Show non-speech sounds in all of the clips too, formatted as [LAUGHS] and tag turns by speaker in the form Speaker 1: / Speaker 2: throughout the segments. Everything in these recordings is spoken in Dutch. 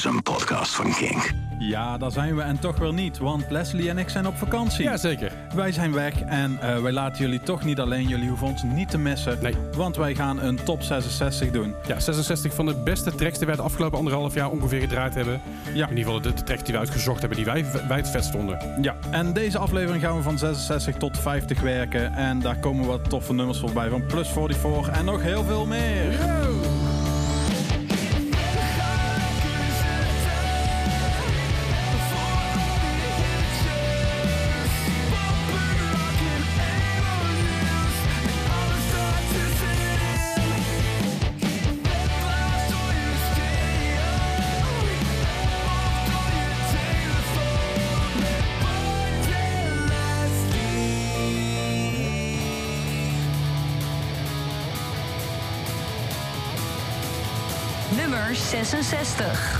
Speaker 1: is een podcast van Kink.
Speaker 2: Ja, daar zijn we en toch weer niet, want Leslie en ik zijn op vakantie.
Speaker 3: Jazeker.
Speaker 2: Wij zijn weg en uh, wij laten jullie toch niet alleen. Jullie hoeven ons niet te missen,
Speaker 3: Nee.
Speaker 2: want wij gaan een top 66 doen.
Speaker 3: Ja, 66 van de beste tracks die wij de afgelopen anderhalf jaar ongeveer gedraaid hebben.
Speaker 2: Ja.
Speaker 3: In ieder geval de, de tracks die we uitgezocht hebben, die wij, wij het vet stonden.
Speaker 2: Ja, en deze aflevering gaan we van 66 tot 50 werken. En daar komen wat toffe nummers voorbij van Plus 44 en nog heel veel meer.
Speaker 4: Nummer 66.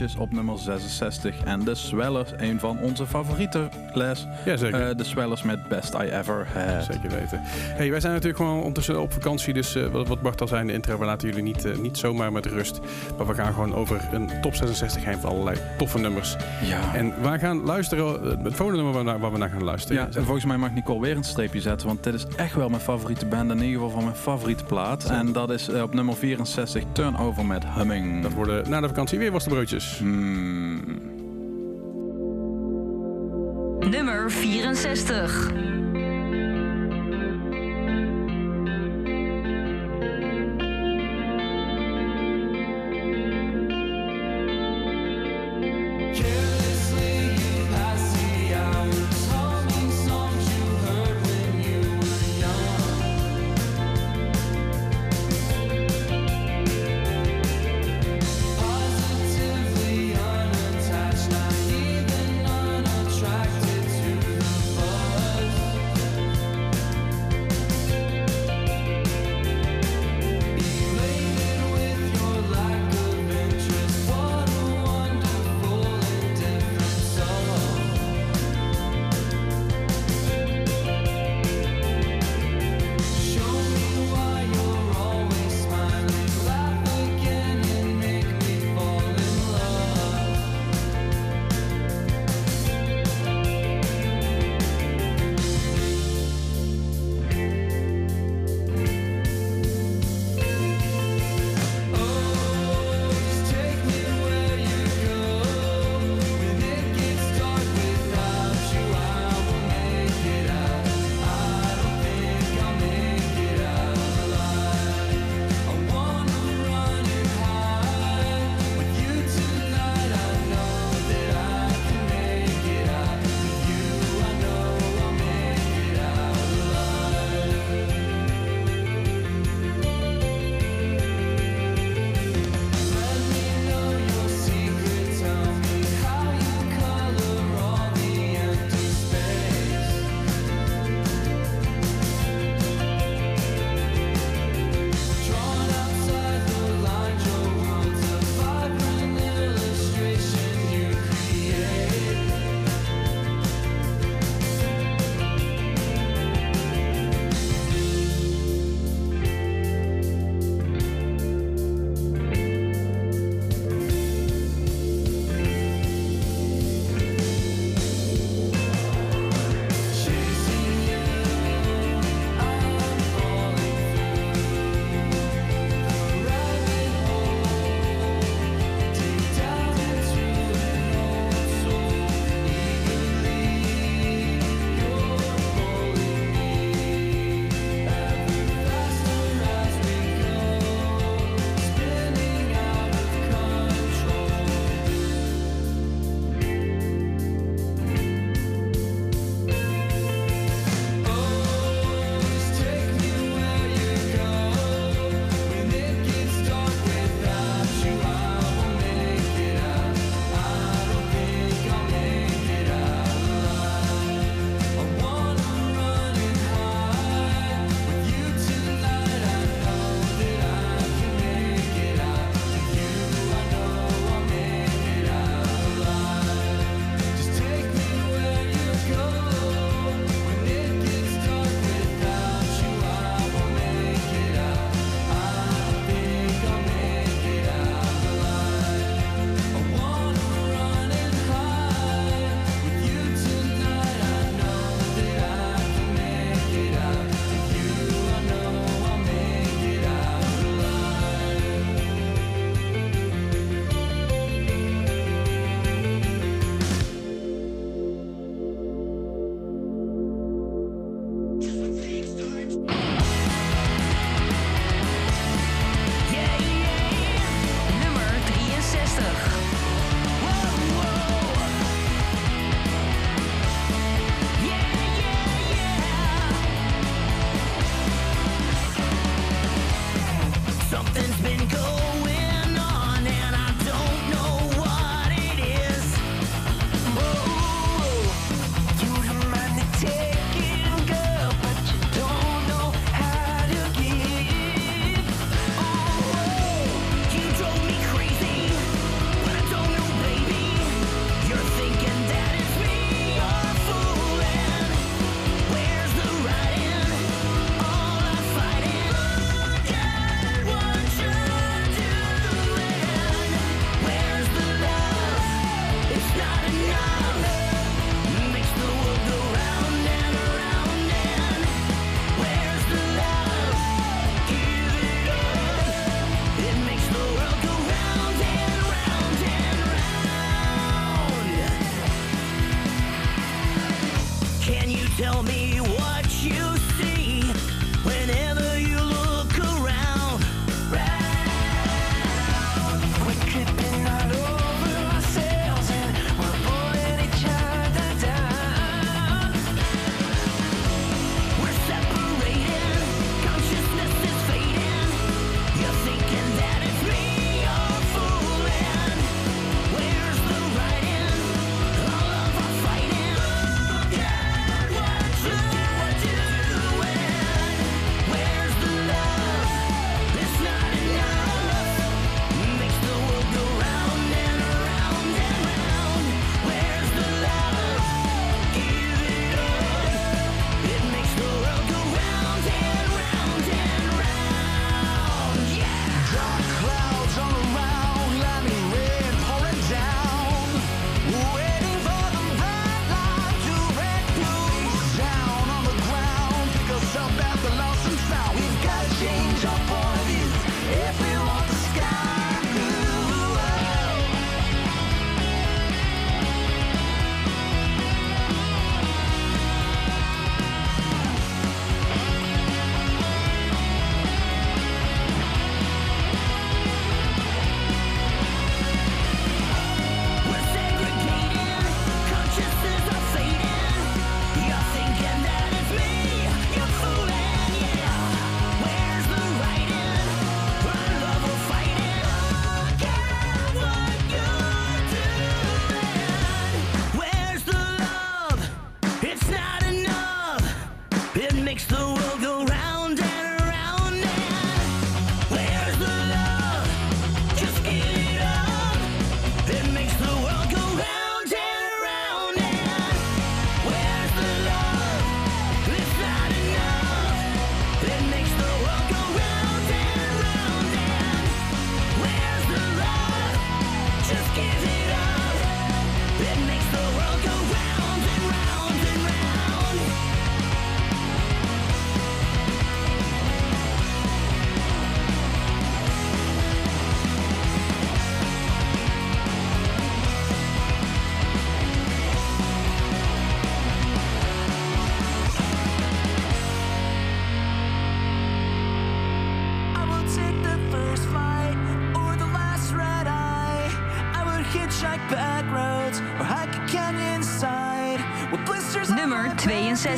Speaker 2: Op nummer 66. En de Swellers, een van onze favoriete Les,
Speaker 3: Ja,
Speaker 2: eh, de Swellers met Best I Ever Had.
Speaker 3: Zeker weten. Hey, wij zijn natuurlijk gewoon ondertussen op vakantie. Dus eh, wat, wat Bart al zei in de intro, we laten jullie niet, eh, niet zomaar met rust. Maar we gaan gewoon over een top 66 heen van allerlei toffe nummers.
Speaker 2: Ja.
Speaker 3: En we gaan luisteren, het volgende nummer waar, we naar gaan luisteren.
Speaker 2: En volgens mij mag Nicole weer een streepje zetten. Want dit is echt wel mijn favoriete band. In ieder geval van mijn favoriete plaat. En dat is op nummer 64 Turnover met Humming.
Speaker 3: Dat worden na de vakantie weer
Speaker 5: was de broodjes. Hmm. D66.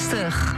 Speaker 5: 60.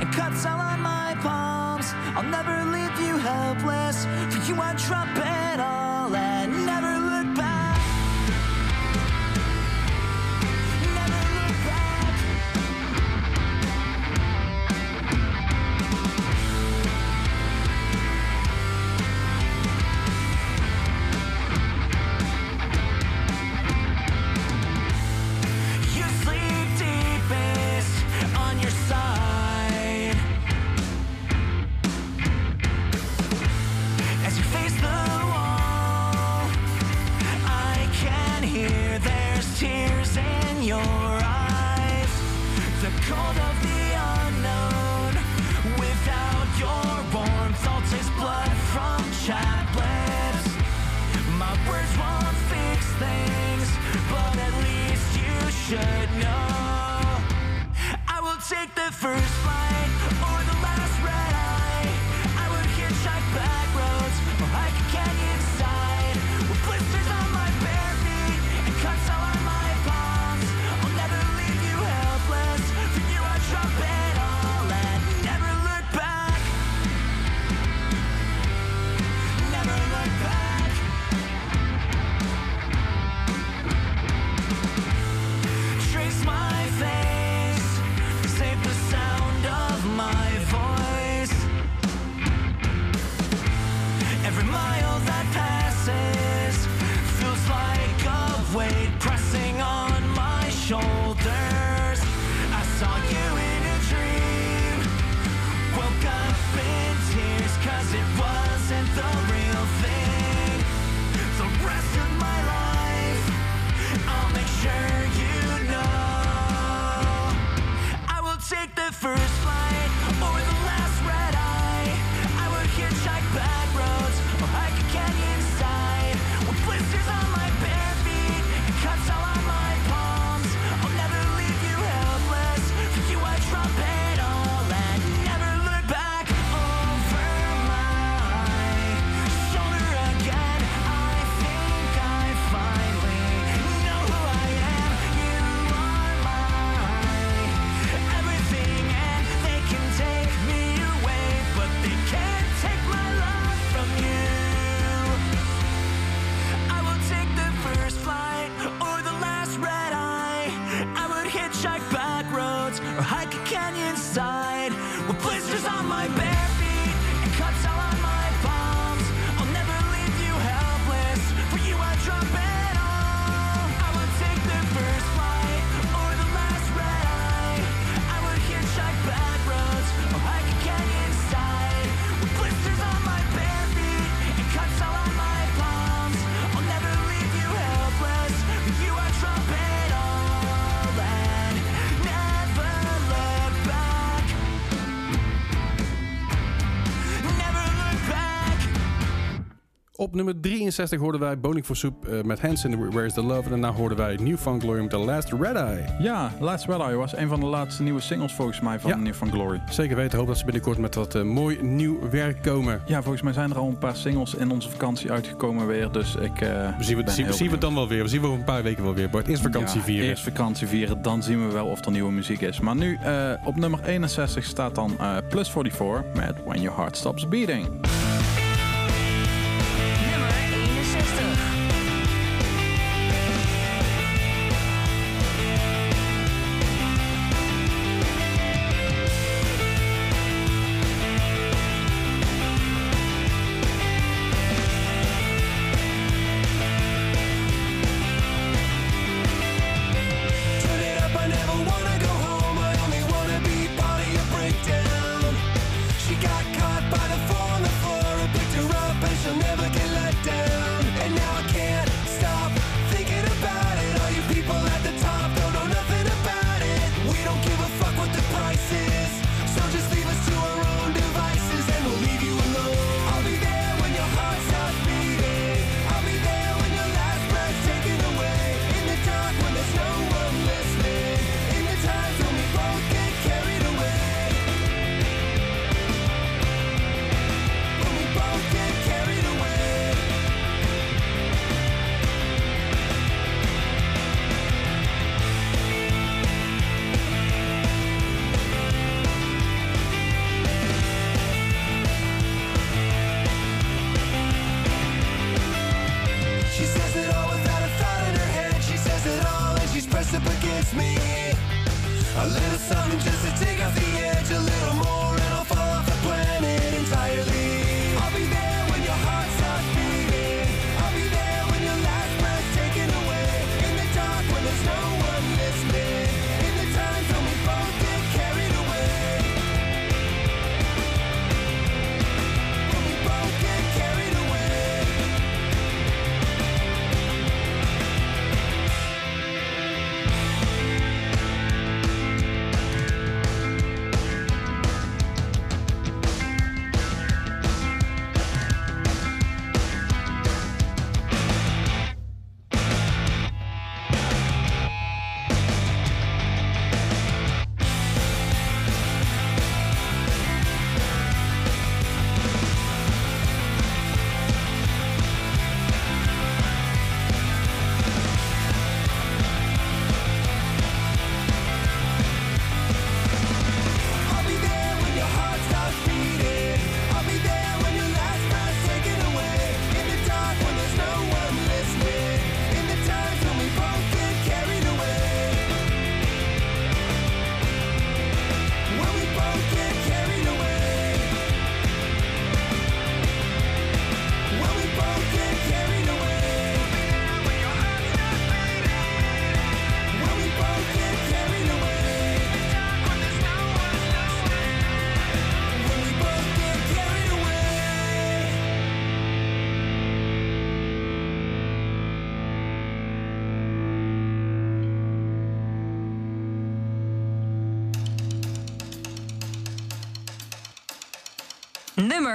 Speaker 3: Op nummer 63 hoorden wij Boning for Soup eh, met Hands in Where's the Love. En daarna hoorden wij New Fun Glory met The Last Red Eye.
Speaker 4: Ja, Last Red Eye was een van de laatste nieuwe singles volgens mij van. New Found Glory.
Speaker 3: Zeker weten. Hoop dat ze binnenkort met wat eh, mooi nieuw werk komen.
Speaker 4: Ja, volgens mij zijn er al een paar singles in onze vakantie uitgekomen weer. Dus ik eh,
Speaker 3: we zien we, zien, we het dan wel weer. We zien we over een paar weken wel weer. Bart, eerst vakantie
Speaker 4: ja,
Speaker 3: vieren.
Speaker 4: Eerst vakantie vieren. Dan zien we wel of er nieuwe muziek is. Maar nu op nummer 61 staat dan Plus 44 met When Your Heart Stops Beating.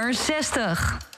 Speaker 6: nummer 60.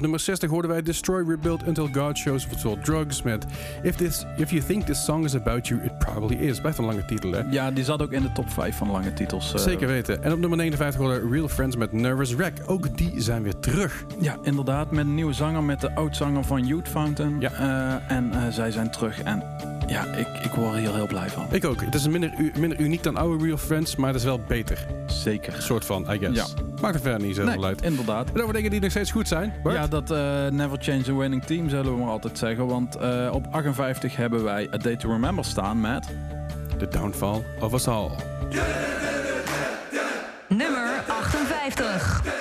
Speaker 3: Op nummer 60 hoorden wij Destroy, Rebuild Until God Shows Oftewel Drugs met if, this, if You Think This Song Is About You, It Probably Is. Blijft een lange titel, hè?
Speaker 2: Ja, die zat ook in de top 5 van lange titels. eh.
Speaker 3: Zeker weten. En op nummer 59 hoorden we Real Friends met Nervous Wreck. Ook die zijn weer terug.
Speaker 2: Ja, inderdaad. Met een nieuwe zanger, met de oudzanger van Youth Fountain.
Speaker 3: Ja.
Speaker 2: Eh, en eh, zij zijn terug. En ja, ik, ik word er heel, heel blij van.
Speaker 3: Ik ook. Het is minder, u- minder uniek dan oude Real Friends, maar het is wel beter.
Speaker 2: Zeker.
Speaker 3: Soort van, I guess. Maakt er verder niet zo
Speaker 2: Nee,
Speaker 3: uit.
Speaker 2: inderdaad.
Speaker 3: En over dingen die nog steeds goed zijn. Bart?
Speaker 2: Ja, dat eh, never change a winning team zullen we maar altijd zeggen. Want eh, op 58 hebben wij A Day to Remember staan met...
Speaker 3: The Downfall of Us All.
Speaker 7: Nummer 58.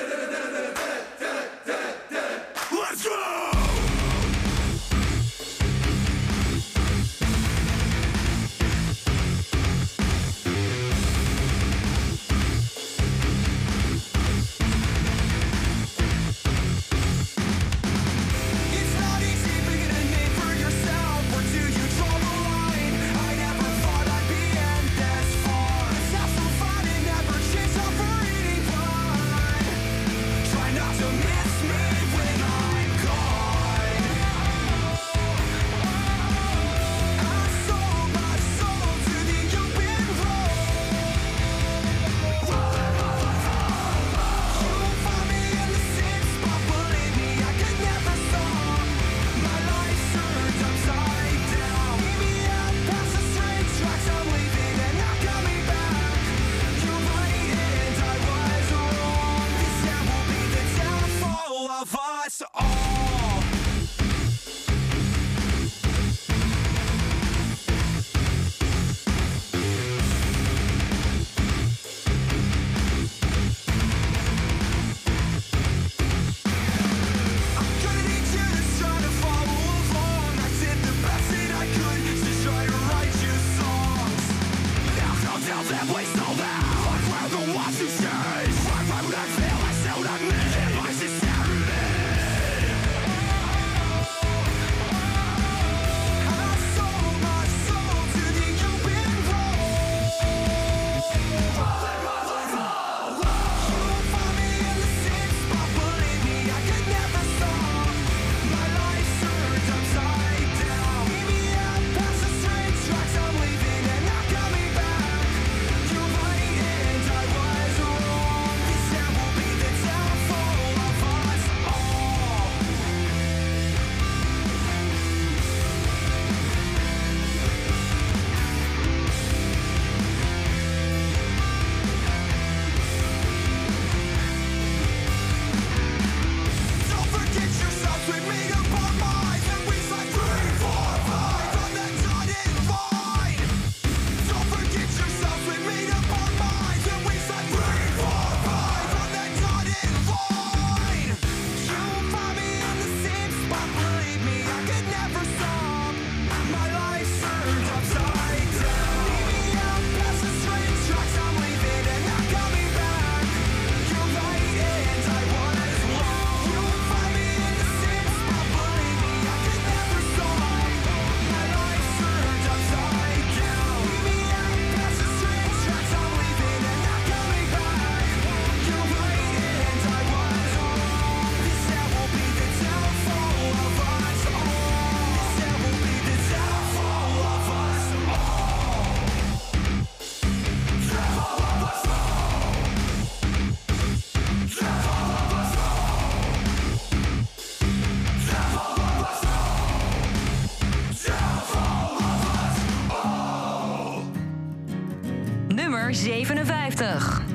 Speaker 8: terug.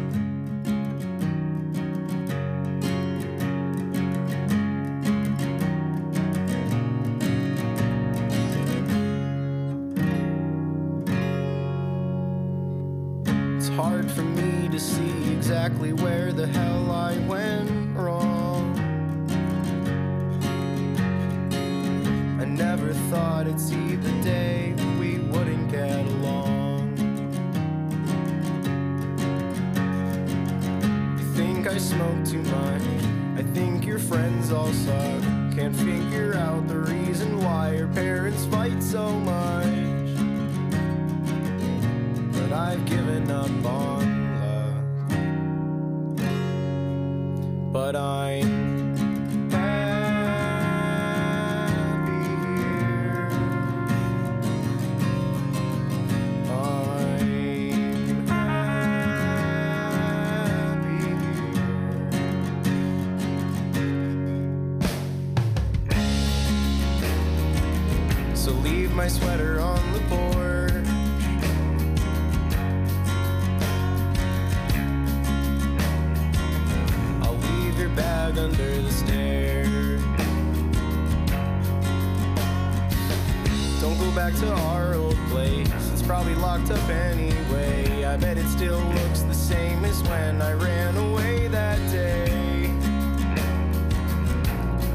Speaker 8: anyway. I bet it still looks the same as when I ran away that day.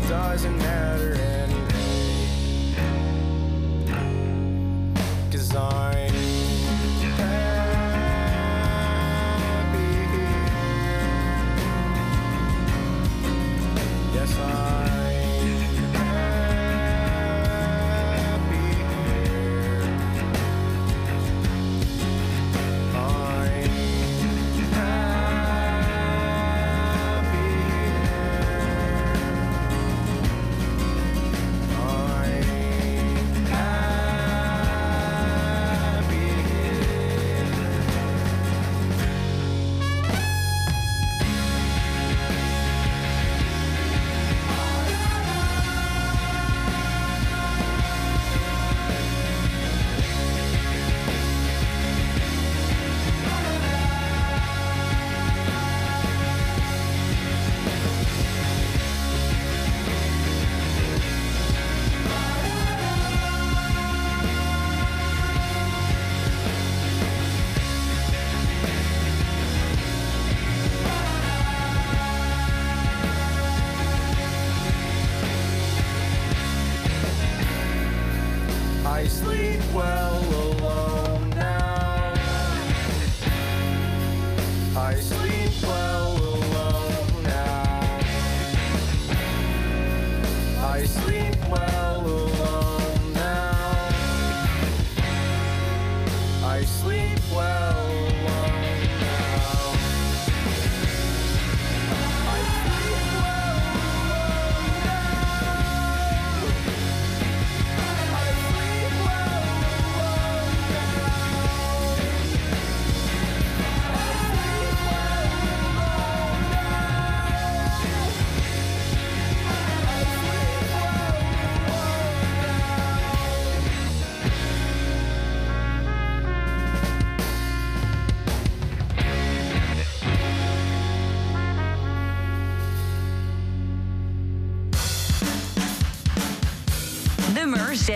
Speaker 8: Doesn't matter anyway. Cause I'm happy. Yes, I'm.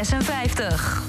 Speaker 7: 56.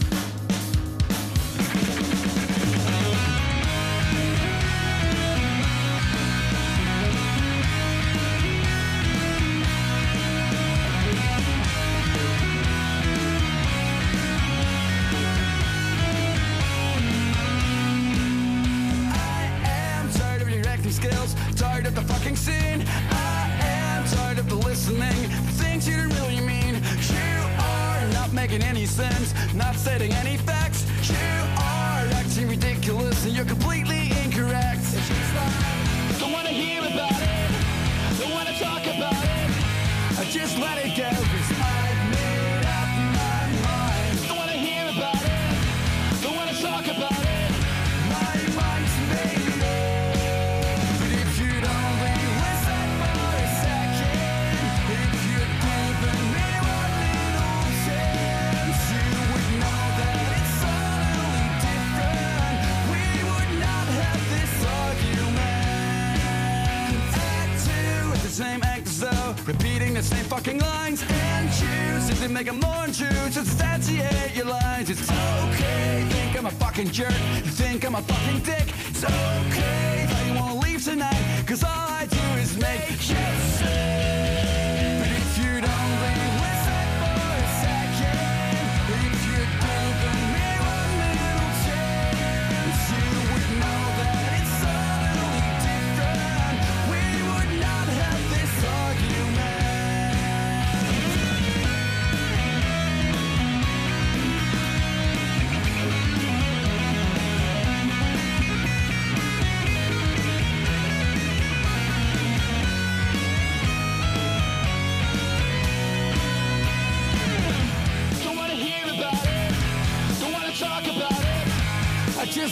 Speaker 7: Substantiate your lines. It's okay, think I'm a fucking jerk, think I'm a fucking dick. It's okay that you won't leave tonight, cause all I do is make you sick.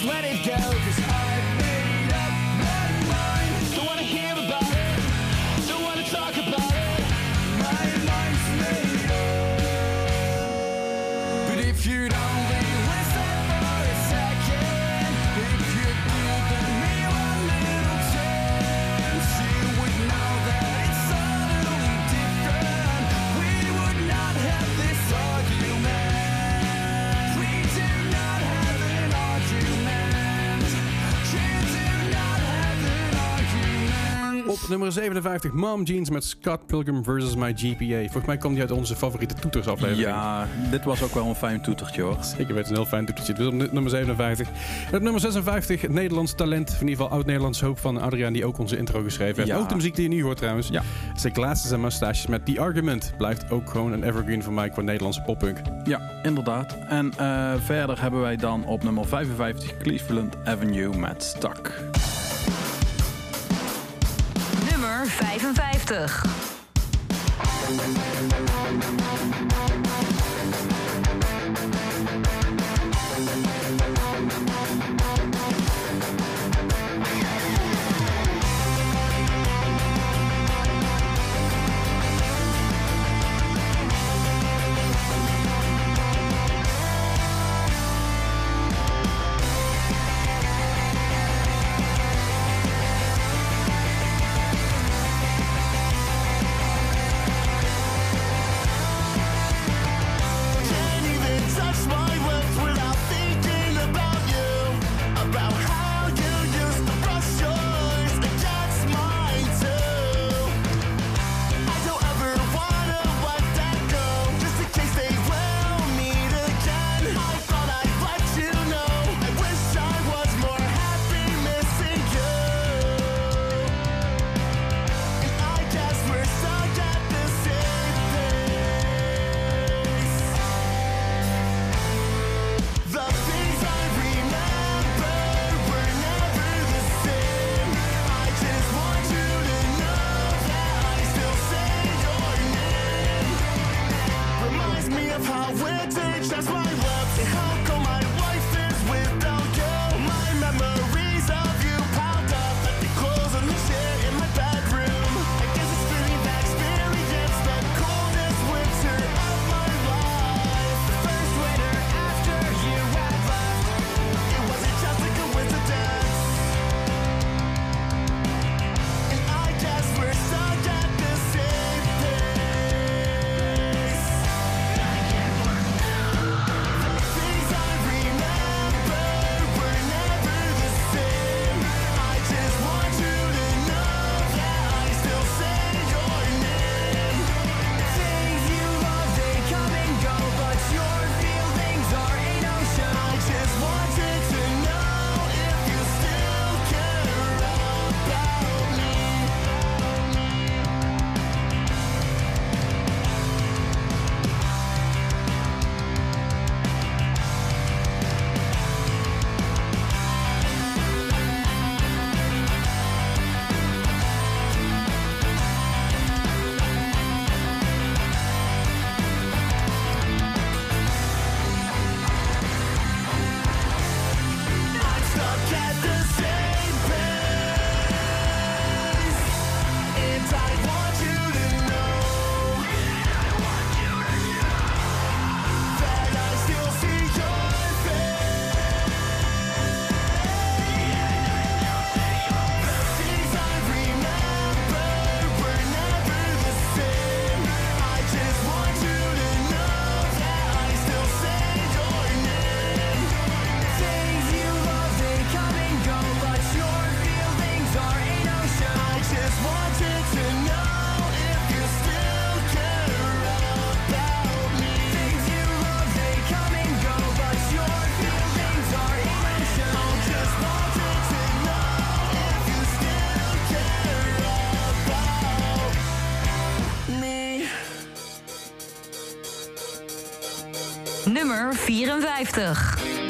Speaker 7: Let it go,
Speaker 3: Op nummer 57, Mom Jeans met Scott Pilgrim vs. My GPA. Volgens mij kwam die uit onze favoriete toetersaflevering.
Speaker 2: Ja, dit was ook wel een fijn toetertje hoor.
Speaker 3: Zeker weten, een heel fijn toetertje. Dus op nu- nummer 57. En op nummer 56, het Nederlands talent. In ieder geval oud-Nederlands hoop van Adriaan, die ook onze intro geschreven heeft.
Speaker 2: Ja.
Speaker 3: Ook de muziek die je nu hoort trouwens.
Speaker 2: Ja.
Speaker 3: Zijn glasses en mustaches met The Argument. Blijft ook gewoon een evergreen voor mij qua Nederlandse poppunk.
Speaker 2: Ja, inderdaad. En eh, verder hebben wij dan op nummer 55 Cleveland Avenue met Stuck.
Speaker 4: Nummer 55. 54.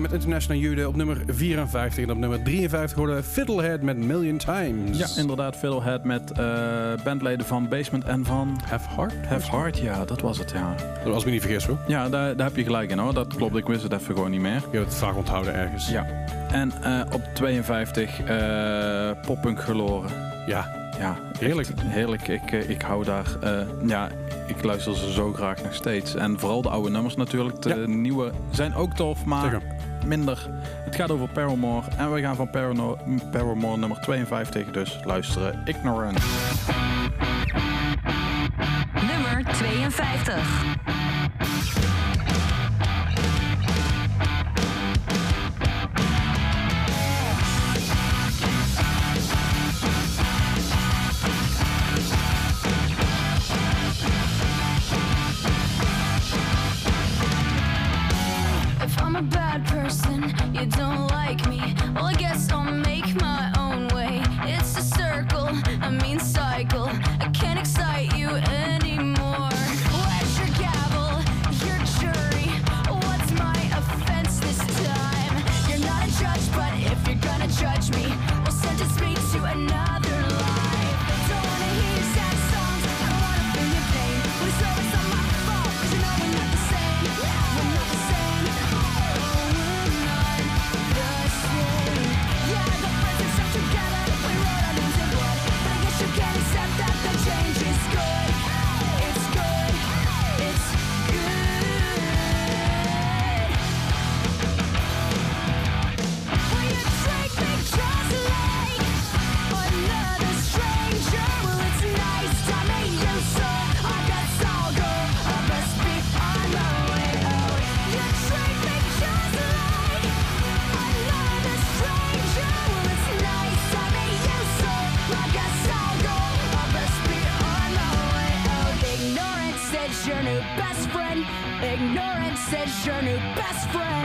Speaker 3: met International Jude op nummer 54. En op nummer 53 hoorde Fiddlehead met Million Times.
Speaker 2: Ja, inderdaad. Fiddlehead met eh, bandleden van Basement en van...
Speaker 3: Have Heart?
Speaker 2: Have Heart, ja. Dat was het, ja.
Speaker 3: Dat was me niet vergis, hoor.
Speaker 2: Ja, daar, daar heb je gelijk in, hoor. Dat klopt. Ik wist het even gewoon niet meer.
Speaker 3: Je hebt het vaak onthouden ergens.
Speaker 2: Ja. En eh, op 52 uh, eh, Poppunk Geloren.
Speaker 3: Ja,
Speaker 2: ja,
Speaker 3: heerlijk.
Speaker 2: Heerlijk. Ik, eh, ik hou daar. Eh, ja, ik luister ze zo graag nog steeds. En vooral de oude nummers natuurlijk. De nieuwe zijn ook tof, maar minder. Het gaat over Paramore. En we gaan van Parano Paramore nummer 52 dus luisteren. Ignorance.
Speaker 9: Nummer 52.
Speaker 10: your new best friend.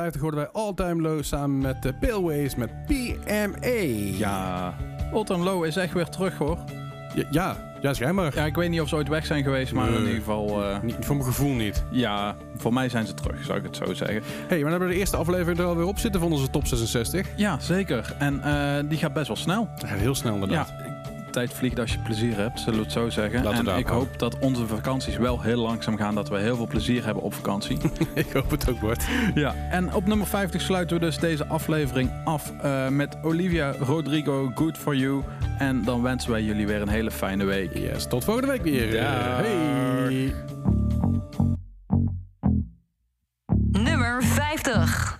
Speaker 9: 51
Speaker 3: hoorden wij All Time Low samen met de Paleways met PMA.
Speaker 2: Ja, Old and Low is echt weer terug hoor.
Speaker 3: Ja, ja, ja schijnbaar.
Speaker 2: Ja, ik weet niet of ze ooit weg zijn geweest, maar in ieder geval... eh,
Speaker 3: Niet, voor mijn gevoel niet.
Speaker 2: ja, voor mij zijn ze terug, zou ik het zo zeggen.
Speaker 3: hey, maar dan hebben we de eerste aflevering er alweer op zitten van onze top 66.
Speaker 2: Ja, zeker. En eh, die gaat best wel snel.
Speaker 3: Heel snel inderdaad.
Speaker 2: Ja, tijd vliegt als je plezier hebt, zullen we het zo zeggen.
Speaker 3: Laten
Speaker 2: en ik
Speaker 3: houden.
Speaker 2: hoop dat onze vakanties wel heel langzaam gaan, dat we heel veel plezier hebben op vakantie. [LAUGHS]
Speaker 3: ik hoop het ook wordt.
Speaker 2: ja. En op nummer 50 sluiten we dus deze aflevering af eh, met Olivia Rodrigo, Good For You. En dan wensen wij jullie weer een hele fijne week.
Speaker 3: Yes, tot volgende week weer. Hey.
Speaker 4: Nummer 50.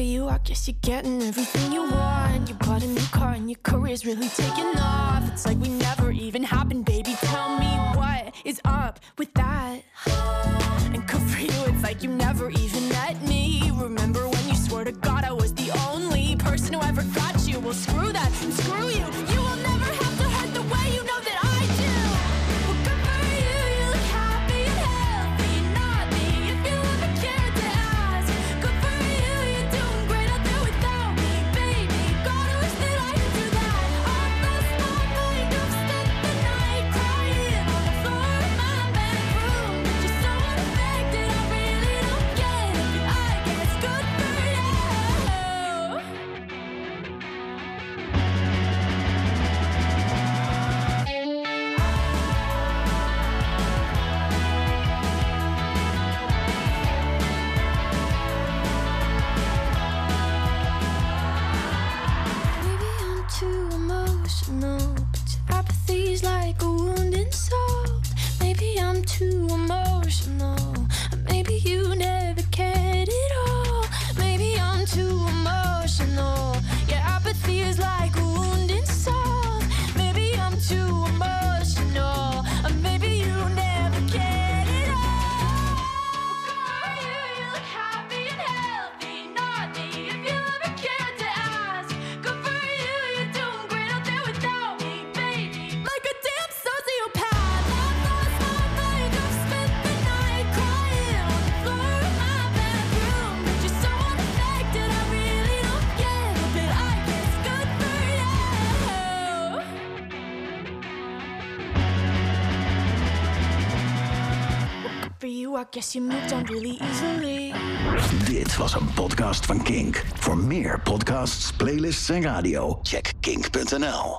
Speaker 9: for you, I guess you're getting everything you want. You bought a new car and your career's really taking off. It's like we never even happened, baby. Tell me what is up with that? And good for you, it's like you never even met me. Remember when you swore to God guess you moved really easily.
Speaker 11: Dit was een podcast van Kink. Voor meer podcasts, playlists en radio, check kink.nl.